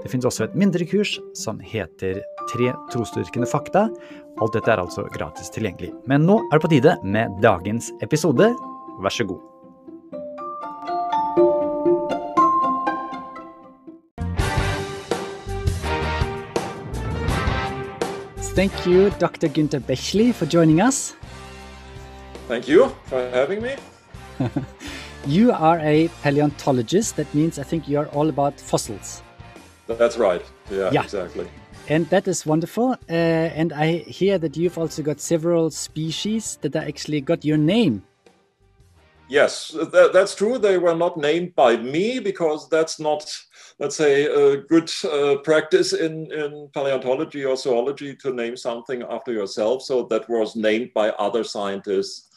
Det finnes også et mindre kurs som heter Tre trosdyrkende fakta. Alt dette er altså gratis tilgjengelig. Men nå er det på tide med dagens episode. Vær så god. Thank you, Dr. Günther Bechley, for joining us. Thank you for having me. you are a paleontologist. That means I think you are all about fossils. That's right. Yeah, yeah. exactly. And that is wonderful. Uh, and I hear that you've also got several species that are actually got your name. Yes, that, that's true. They were not named by me because that's not, let's say, a good uh, practice in, in paleontology or zoology to name something after yourself. So that was named by other scientists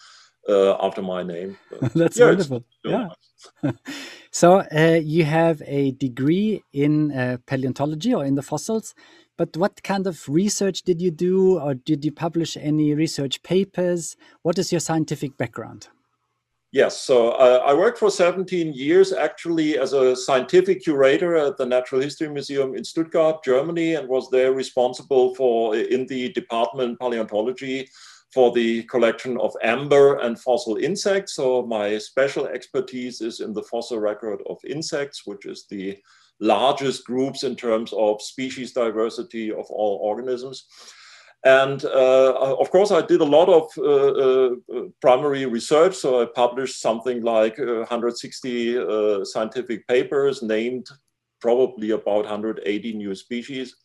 uh, after my name. that's yeah, wonderful. Yeah. So uh, you have a degree in uh, paleontology or in the fossils, but what kind of research did you do, or did you publish any research papers? What is your scientific background? Yes, so uh, I worked for 17 years actually as a scientific curator at the Natural History Museum in Stuttgart, Germany, and was there responsible for in the department paleontology for the collection of amber and fossil insects. So my special expertise is in the fossil record of insects, which is the largest groups in terms of species diversity of all organisms. And uh, of course, I did a lot of uh, uh, primary research. So I published something like 160 uh, scientific papers, named probably about 180 new species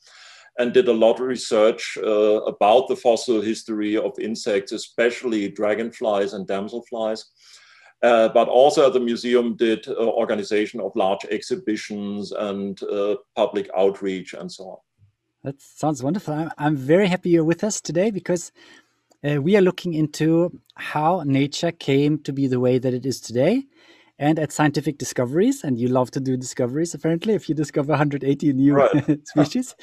and did a lot of research uh, about the fossil history of insects, especially dragonflies and damselflies. Uh, but also the museum did uh, organization of large exhibitions and uh, public outreach and so on. That sounds wonderful. I'm, I'm very happy you're with us today because uh, we are looking into how nature came to be the way that it is today and at scientific discoveries. And you love to do discoveries, apparently, if you discover 180 new right. species.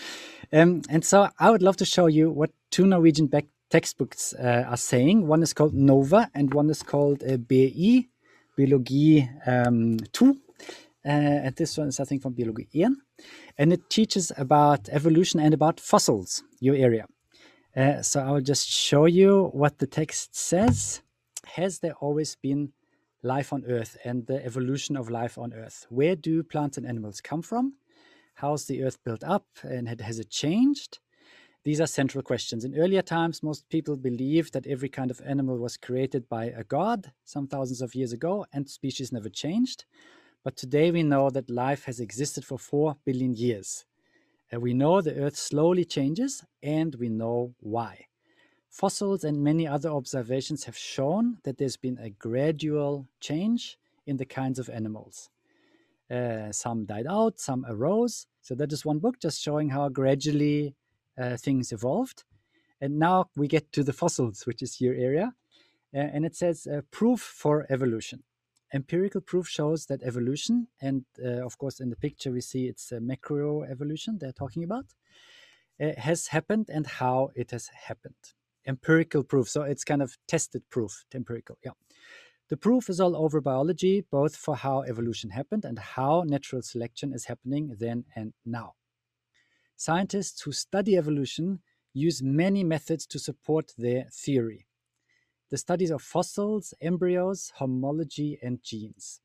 Um, and so I would love to show you what two Norwegian textbooks uh, are saying. One is called NOVA, and one is called uh, BI, Biologi um, 2. Uh, and this one is, I think, from Biologi 1. And it teaches about evolution and about fossils, your area. Uh, so I will just show you what the text says. Has there always been life on Earth and the evolution of life on Earth. Where do plants and animals come from? How's the Earth built up and has it changed? These are central questions. In earlier times, most people believed that every kind of animal was created by a god some thousands of years ago and species never changed. But today we know that life has existed for 4 billion years. And we know the Earth slowly changes and we know why. Fossils and many other observations have shown that there's been a gradual change in the kinds of animals. Uh, some died out, some arose. So that is one book just showing how gradually uh, things evolved. And now we get to the fossils, which is your area. Uh, and it says uh, proof for evolution. Empirical proof shows that evolution, and uh, of course, in the picture we see it's macroevolution they're talking about, uh, has happened and how it has happened empirical proof. So it's kind of tested proof, empirical. Yeah. The proof is all over biology, both for how evolution happened and how natural selection is happening then and now. Scientists who study evolution use many methods to support their theory. The studies of fossils, embryos, homology, and genes.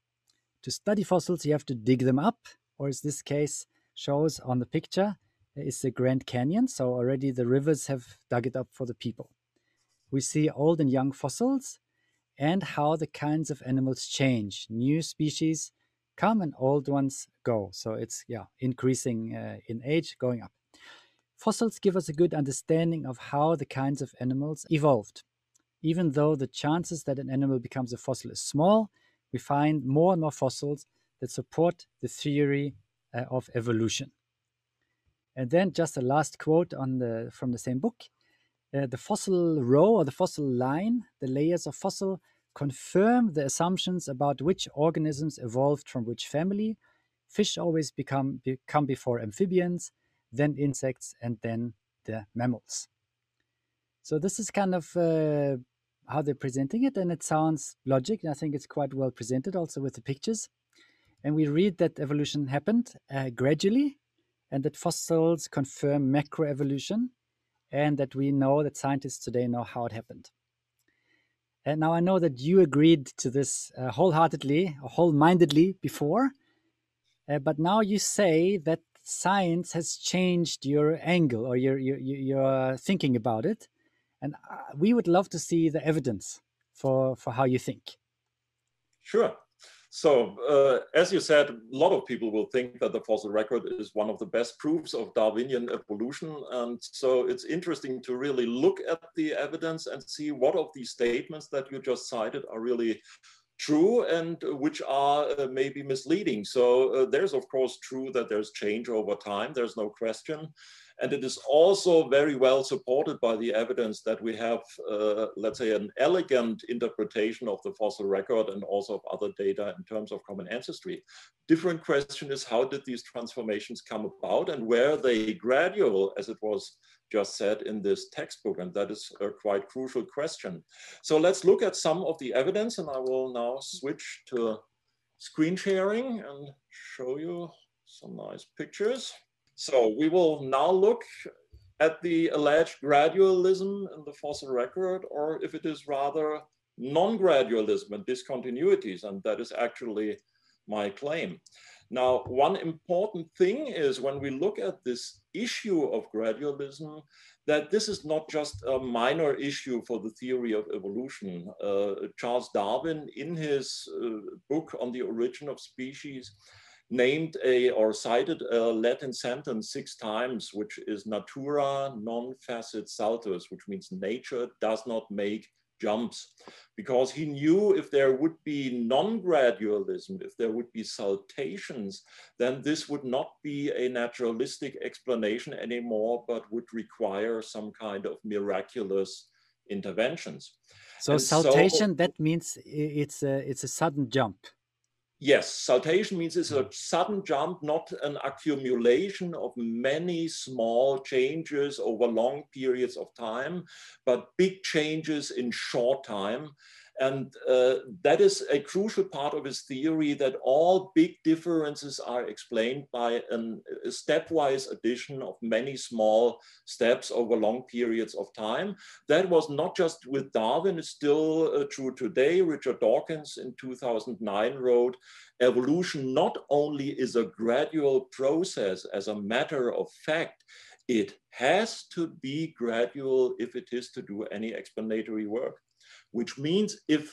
To study fossils, you have to dig them up, or as this case shows on the picture, is the Grand Canyon. So already the rivers have dug it up for the people. We see old and young fossils and how the kinds of animals change. New species come and old ones go. So it's yeah increasing uh, in age, going up. Fossils give us a good understanding of how the kinds of animals evolved. Even though the chances that an animal becomes a fossil is small, we find more and more fossils that support the theory uh, of evolution. And then just a last quote on the from the same book. Uh, the fossil row or the fossil line, the layers of fossil, confirm the assumptions about which organisms evolved from which family. Fish always become become before amphibians, then insects, and then the mammals. So this is kind of uh, how they're presenting it, and it sounds logic. And I think it's quite well presented, also with the pictures. And we read that evolution happened uh, gradually, and that fossils confirm macroevolution, and that we know that scientists today know how it happened. And now I know that you agreed to this uh, wholeheartedly, whole-mindedly before, uh, but now you say that science has changed your angle or your your, your thinking about it, and uh, we would love to see the evidence for for how you think. Sure. So, uh, as you said, a lot of people will think that the fossil record is one of the best proofs of Darwinian evolution. And so it's interesting to really look at the evidence and see what of these statements that you just cited are really true and which are uh, maybe misleading. So uh, there's of course true that there's change over time, there's no question. And it is also very well supported by the evidence that we have, uh, let's say, an elegant interpretation of the fossil record and also of other data in terms of common ancestry. Different question is how did these transformations come about and were they gradual, as it was just said in this textbook? And that is a quite crucial question. So let's look at some of the evidence and I will now switch to screen sharing and show you some nice pictures. So we will now look at the alleged gradualism in the fossil record, or if it is rather non-gradualism and discontinuities, and that is actually my claim. Now, one important thing is when we look at this issue of gradualism, that this is not just a minor issue for the theory of evolution. Uh, Charles Darwin, in his uh, book on the origin of species, named a or cited a Latin sentence six times, which is natura non facit saltus, which means nature does not make jumps because he knew if there would be non-gradualism, if there would be saltations, then this would not be a naturalistic explanation anymore, but would require some kind of miraculous interventions. So and saltation, so, that means it's a, it's a sudden jump. Yes, saltation means it's a hmm. sudden jump, not an accumulation of many small changes over long periods of time, but big changes in short time. And uh, that is a crucial part of his theory that all big differences are explained by an, a stepwise addition of many small steps over long periods of time. That was not just with Darwin, it's still uh, true today. Richard Dawkins in 2009 wrote, evolution not only is a gradual process as a matter of fact, it has to be gradual if it is to do any explanatory work which means if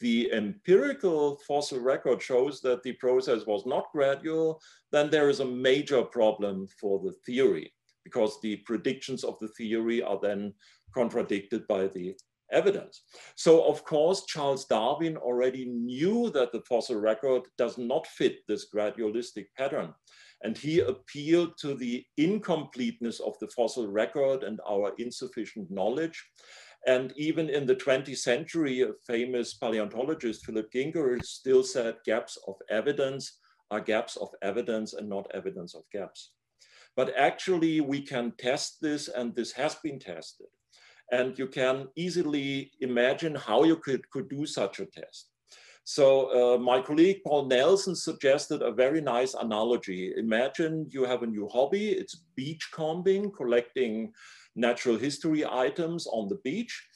the empirical fossil record shows that the process was not gradual, then there is a major problem for the theory because the predictions of the theory are then contradicted by the evidence. So of course, Charles Darwin already knew that the fossil record does not fit this gradualistic pattern. And he appealed to the incompleteness of the fossil record and our insufficient knowledge. And even in the 20th century, a famous paleontologist, Philip Gingerich, still said gaps of evidence are gaps of evidence and not evidence of gaps. But actually, we can test this, and this has been tested. And you can easily imagine how you could, could do such a test. So uh, my colleague Paul Nelson suggested a very nice analogy. Imagine you have a new hobby, it's beach combing, collecting natural history items on the beach.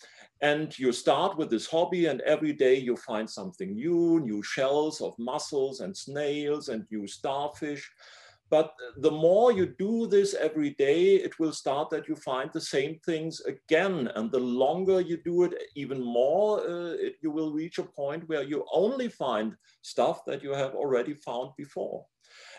And you start with this hobby and every day you find something new, new shells of mussels and snails and new starfish. But the more you do this every day, it will start that you find the same things again. And the longer you do it, even more, uh, it, you will reach a point where you only find stuff that you have already found before.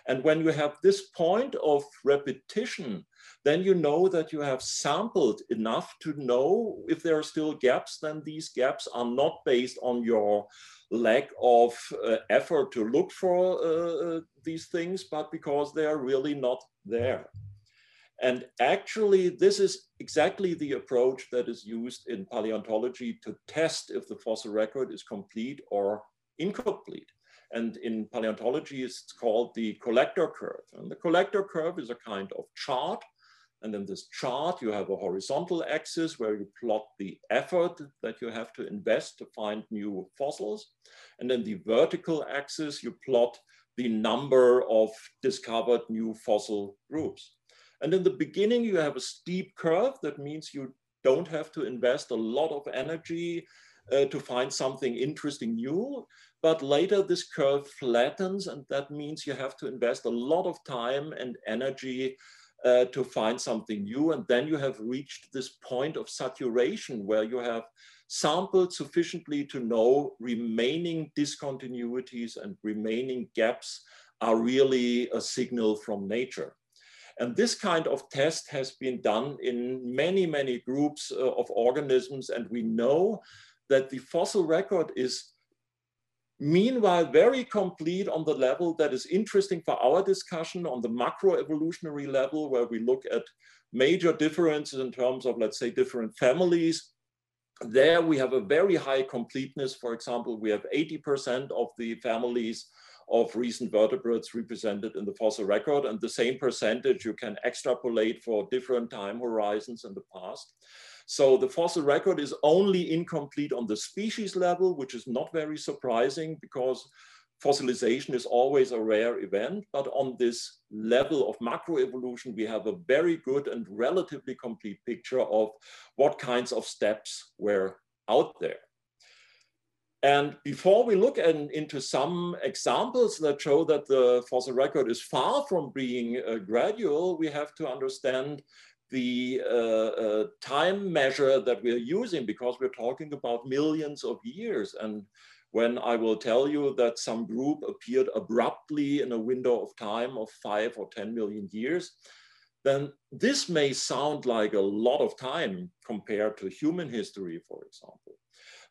And when you have this point of repetition, then you know that you have sampled enough to know if there are still gaps, then these gaps are not based on your lack of uh, effort to look for uh, uh these things, but because they are really not there. And actually, this is exactly the approach that is used in paleontology to test if the fossil record is complete or incomplete. And in paleontology, it's called the collector curve. And the collector curve is a kind of chart. And in this chart, you have a horizontal axis where you plot the effort that you have to invest to find new fossils. And then the vertical axis, you plot the number of discovered new fossil groups. And in the beginning, you have a steep curve. That means you don't have to invest a lot of energy uh, to find something interesting new. But later this curve flattens and that means you have to invest a lot of time and energy uh, to find something new. And then you have reached this point of saturation where you have sampled sufficiently to know remaining discontinuities and remaining gaps are really a signal from nature. And this kind of test has been done in many, many groups uh, of organisms. And we know that the fossil record is meanwhile very complete on the level that is interesting for our discussion on the macroevolutionary level where we look at major differences in terms of let's say different families. There we have a very high completeness. For example we have 80% of the families of recent vertebrates represented in the fossil record and the same percentage you can extrapolate for different time horizons in the past so the fossil record is only incomplete on the species level, which is not very surprising because fossilization is always a rare event. But on this level of macroevolution, we have a very good and relatively complete picture of what kinds of steps were out there. And before we look in, into some examples that show that the fossil record is far from being uh, gradual, we have to understand the uh, uh, time measure that we're using because we're talking about millions of years. And when I will tell you that some group appeared abruptly in a window of time of five or 10 million years, then this may sound like a lot of time compared to human history, for example.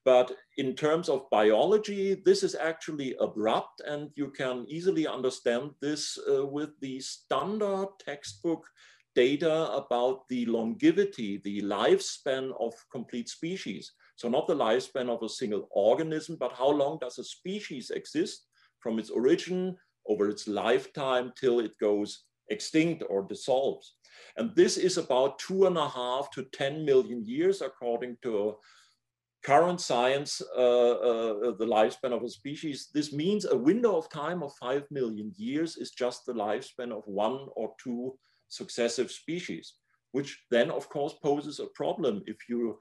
But in terms of biology, this is actually abrupt, and you can easily understand this uh, with the standard textbook data about the longevity, the lifespan of complete species. So not the lifespan of a single organism, but how long does a species exist from its origin over its lifetime till it goes extinct or dissolves. And this is about two and a half to 10 million years, according to current science, uh, uh, the lifespan of a species. This means a window of time of 5 million years is just the lifespan of one or two successive species, which then of course poses a problem if you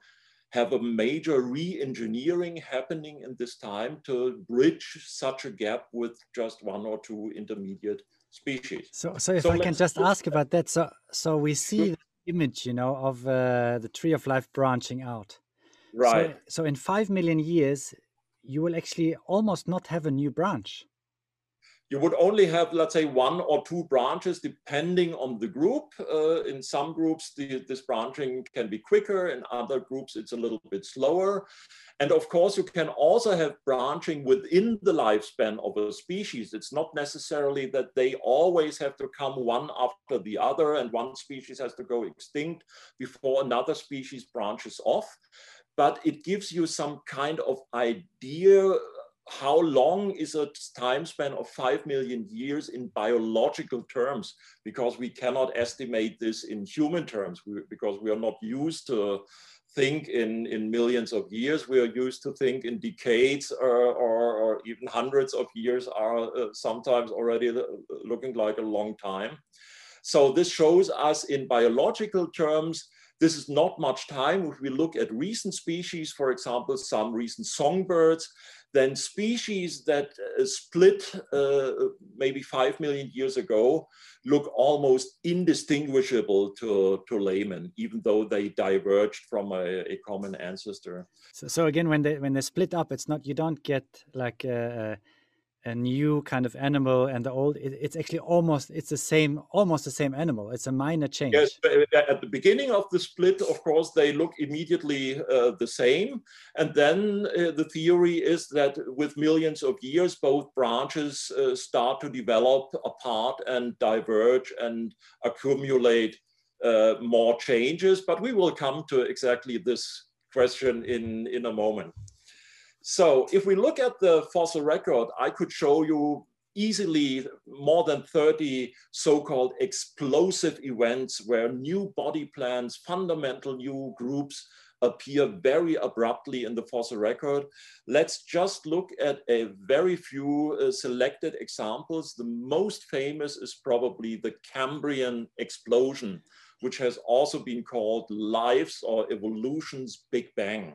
have a major re-engineering happening in this time to bridge such a gap with just one or two intermediate species. So, so if so I can just ask about that, so so we see the image, you know, of uh, the tree of life branching out. Right. So, so in five million years, you will actually almost not have a new branch you would only have, let's say, one or two branches depending on the group. Uh, in some groups, the, this branching can be quicker. In other groups, it's a little bit slower. And of course, you can also have branching within the lifespan of a species. It's not necessarily that they always have to come one after the other and one species has to go extinct before another species branches off. But it gives you some kind of idea how long is a time span of 5 million years in biological terms? Because we cannot estimate this in human terms because we are not used to think in, in millions of years. We are used to think in decades or, or, or even hundreds of years are uh, sometimes already looking like a long time. So this shows us in biological terms this is not much time. If we look at recent species, for example, some recent songbirds, then species that uh, split uh, maybe five million years ago look almost indistinguishable to, to laymen, even though they diverged from a, a common ancestor. So, so, again, when they when they split up, it's not you don't get like new kind of animal and the old it, it's actually almost it's the same almost the same animal. It's a minor change. yes at the beginning of the split of course they look immediately uh, the same. And then uh, the theory is that with millions of years both branches uh, start to develop apart and diverge and accumulate uh, more changes, but we will come to exactly this question in, in a moment. So if we look at the fossil record, I could show you easily more than 30 so-called explosive events where new body plans, fundamental new groups appear very abruptly in the fossil record. Let's just look at a very few uh, selected examples. The most famous is probably the Cambrian explosion, which has also been called life's or evolution's Big Bang.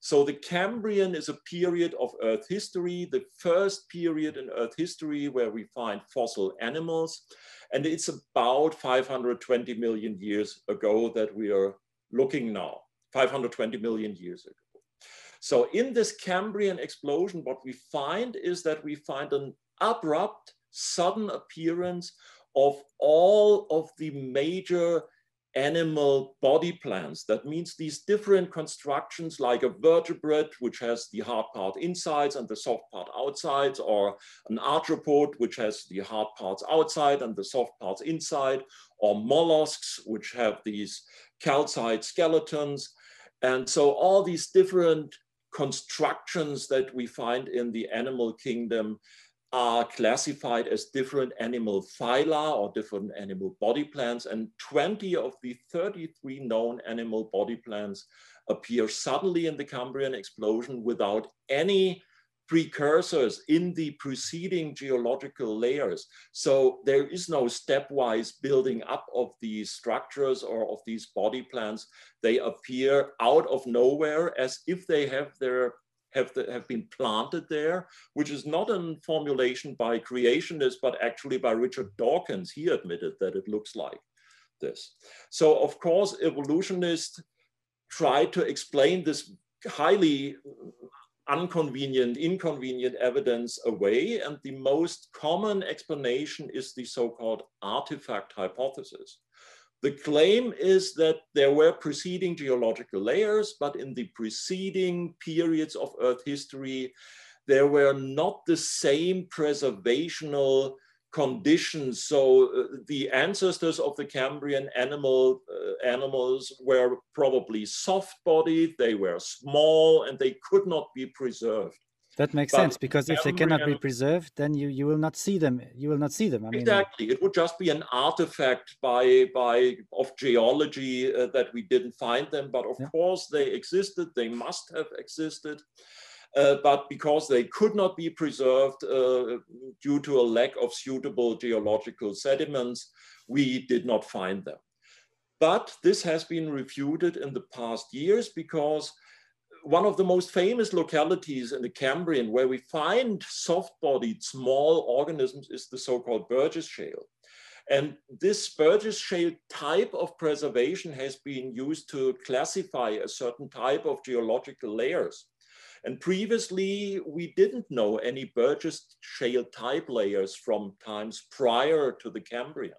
So the Cambrian is a period of Earth history, the first period in Earth history where we find fossil animals. And it's about 520 million years ago that we are looking now, 520 million years ago. So in this Cambrian explosion, what we find is that we find an abrupt, sudden appearance of all of the major animal body plans. That means these different constructions like a vertebrate, which has the hard part insides and the soft part outside, or an arthropod, which has the hard parts outside and the soft parts inside, or mollusks, which have these calcite skeletons. And so all these different constructions that we find in the animal kingdom are classified as different animal phyla or different animal body plans. And 20 of the 33 known animal body plans appear suddenly in the Cambrian explosion without any precursors in the preceding geological layers. So there is no stepwise building up of these structures or of these body plans. They appear out of nowhere as if they have their have, the, have been planted there, which is not a formulation by creationists, but actually by Richard Dawkins. He admitted that it looks like this. So of course, evolutionists try to explain this highly unconvenient, inconvenient evidence away. And the most common explanation is the so-called artifact hypothesis. The claim is that there were preceding geological layers, but in the preceding periods of Earth history, there were not the same preservational conditions. So uh, the ancestors of the Cambrian animal uh, animals were probably soft-bodied, they were small, and they could not be preserved. That makes but sense because if they cannot be preserved, then you, you will not see them. You will not see them. I mean, exactly, it would just be an artifact by by of geology uh, that we didn't find them. But of yeah. course, they existed. They must have existed. Uh, but because they could not be preserved uh, due to a lack of suitable geological sediments, we did not find them. But this has been refuted in the past years because one of the most famous localities in the Cambrian where we find soft-bodied small organisms is the so-called Burgess Shale. And this Burgess Shale type of preservation has been used to classify a certain type of geological layers. And previously, we didn't know any Burgess Shale type layers from times prior to the Cambrian.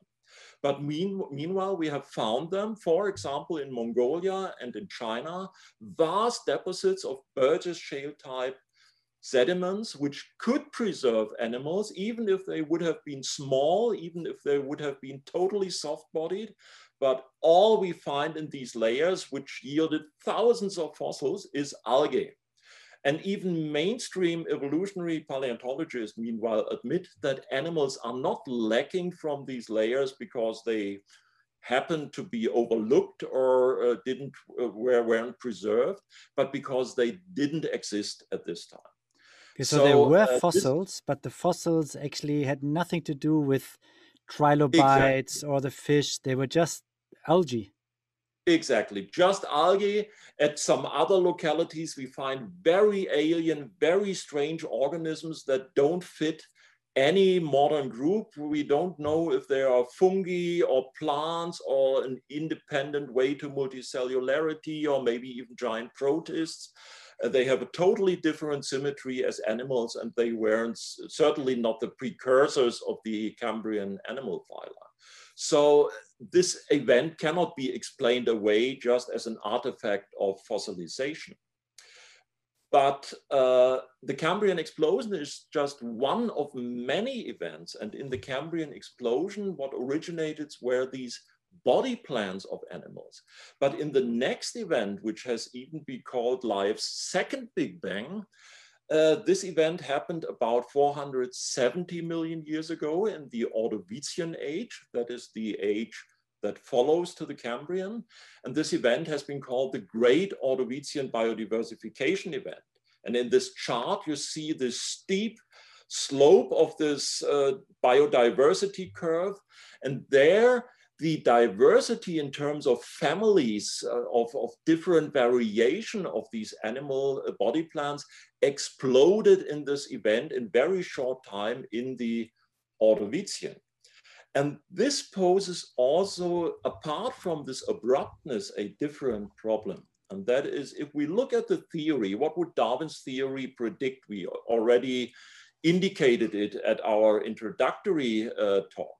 But mean, meanwhile, we have found them, for example, in Mongolia and in China, vast deposits of Burgess shale type sediments, which could preserve animals, even if they would have been small, even if they would have been totally soft-bodied. But all we find in these layers, which yielded thousands of fossils, is algae. And even mainstream evolutionary paleontologists, meanwhile, admit that animals are not lacking from these layers because they happened to be overlooked or uh, didn't uh, were, weren't preserved, but because they didn't exist at this time. Okay, so, so, there were uh, fossils, this... but the fossils actually had nothing to do with trilobites exactly. or the fish. They were just algae. Exactly. Just algae. At some other localities, we find very alien, very strange organisms that don't fit any modern group. We don't know if they are fungi or plants or an independent way to multicellularity or maybe even giant protists. Uh, they have a totally different symmetry as animals and they weren't certainly not the precursors of the Cambrian animal phyla. So this event cannot be explained away just as an artifact of fossilization. But uh, the Cambrian explosion is just one of many events. And in the Cambrian explosion, what originated were these body plans of animals. But in the next event, which has even been called life's second Big Bang, uh, this event happened about 470 million years ago in the Ordovician age, that is the age that follows to the Cambrian. And this event has been called the Great Ordovician Biodiversification Event. And in this chart, you see this steep slope of this uh, biodiversity curve. And there, the diversity in terms of families uh, of, of different variation of these animal uh, body plans exploded in this event in very short time in the Ordovician. And this poses also, apart from this abruptness, a different problem. And that is, if we look at the theory, what would Darwin's theory predict? We already indicated it at our introductory uh, talk.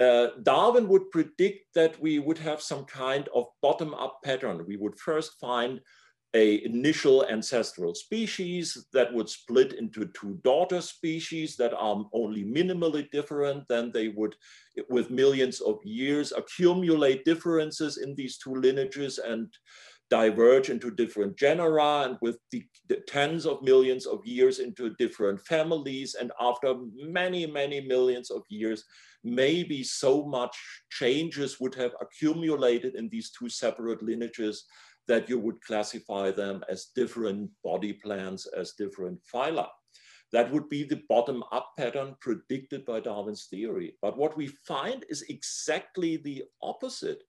Uh, Darwin would predict that we would have some kind of bottom-up pattern. We would first find a initial ancestral species that would split into two daughter species that are only minimally different. Then they would, with millions of years, accumulate differences in these two lineages and diverge into different genera and with the, the, tens of millions of years into different families. And after many, many millions of years, maybe so much changes would have accumulated in these two separate lineages that you would classify them as different body plans, as different phyla. That would be the bottom up pattern predicted by Darwin's theory. But what we find is exactly the opposite.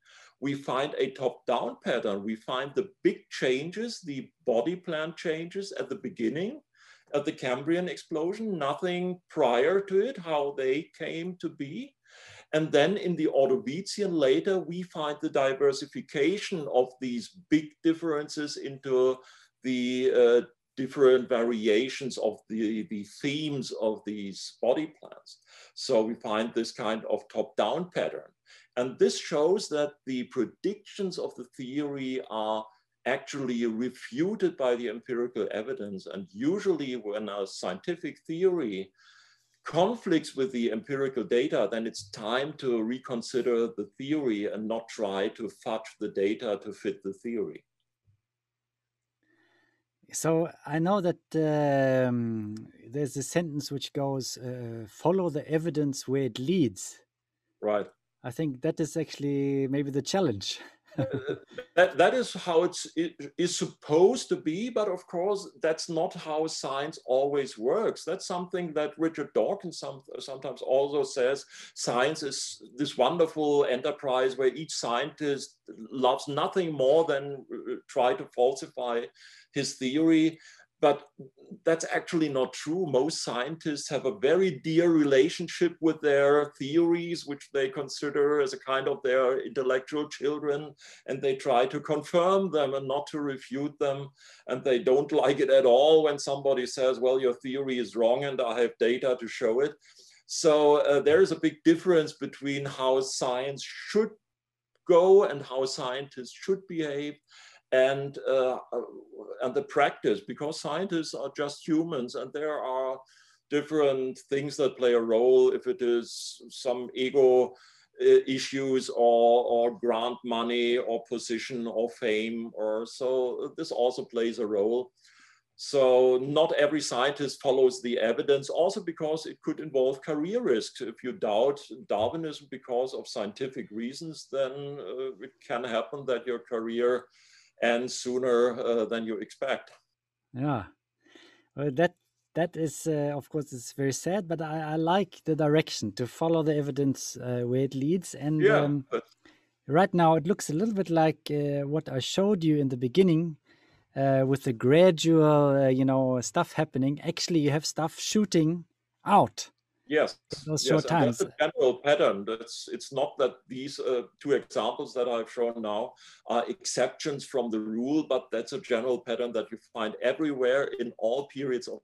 We find a top down pattern. We find the big changes, the body plan changes at the beginning of the Cambrian explosion, nothing prior to it, how they came to be. And then in the Ordovician later, we find the diversification of these big differences into the uh, different variations of the, the themes of these body plans. So we find this kind of top-down pattern. And this shows that the predictions of the theory are actually refuted by the empirical evidence. And usually when a scientific theory conflicts with the empirical data, then it's time to reconsider the theory and not try to fudge the data to fit the theory. So I know that um, there's a sentence which goes, uh, "Follow the evidence where it leads." Right. I think that is actually maybe the challenge. Uh, uh, that, that is how it's, it is supposed to be, but of course, that's not how science always works. That's something that Richard Dawkins some, sometimes also says. Science is this wonderful enterprise where each scientist loves nothing more than uh, uh try to falsify his theory. But that's actually not true. Most scientists have a very dear relationship with their theories, which they consider as a kind of their intellectual children, and they try to confirm them and not to refute them. And they don't like it at all when somebody says, well, your theory is wrong and I have data to show it. So uh, there is a big difference between how science should go and how scientists should behave and uh, and the practice because scientists are just humans and there are different things that play a role. If it is some ego uh, issues or or grant money or position or fame or so this also plays a role. So not every scientist follows the evidence also because it could involve career risks. If you doubt darwinism because of scientific reasons then uh, it can happen that your career and sooner uh, than you expect. Yeah, well, that that is uh, of course it's very sad, but I, I, like the direction to follow the evidence uh, where it leads. And yeah, um, but... right now it looks a little bit like uh, what I showed you in the beginning. Uh, with the gradual, uh, you know, stuff happening, actually, you have stuff shooting out Yes, those yes, short times. that's a general pattern. It's it's not that these uh, two examples that I've shown now are exceptions from the rule, but that's a general pattern that you find everywhere in all periods of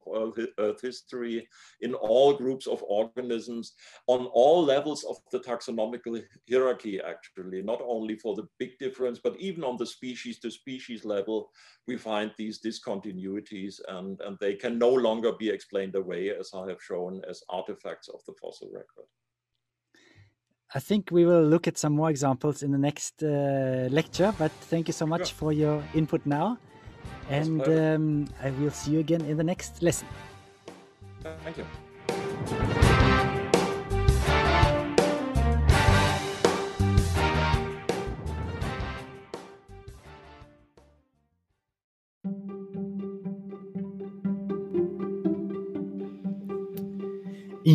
Earth history, in all groups of organisms, on all levels of the taxonomical hierarchy. Actually, not only for the big difference, but even on the species to species level, we find these discontinuities, and and they can no longer be explained away, as I have shown, as artifacts of the fossil record. I think we will look at some more examples in the next uh, lecture, but thank you so much Sure. for your input now. And um, I will see you again in the next lesson. Thank you.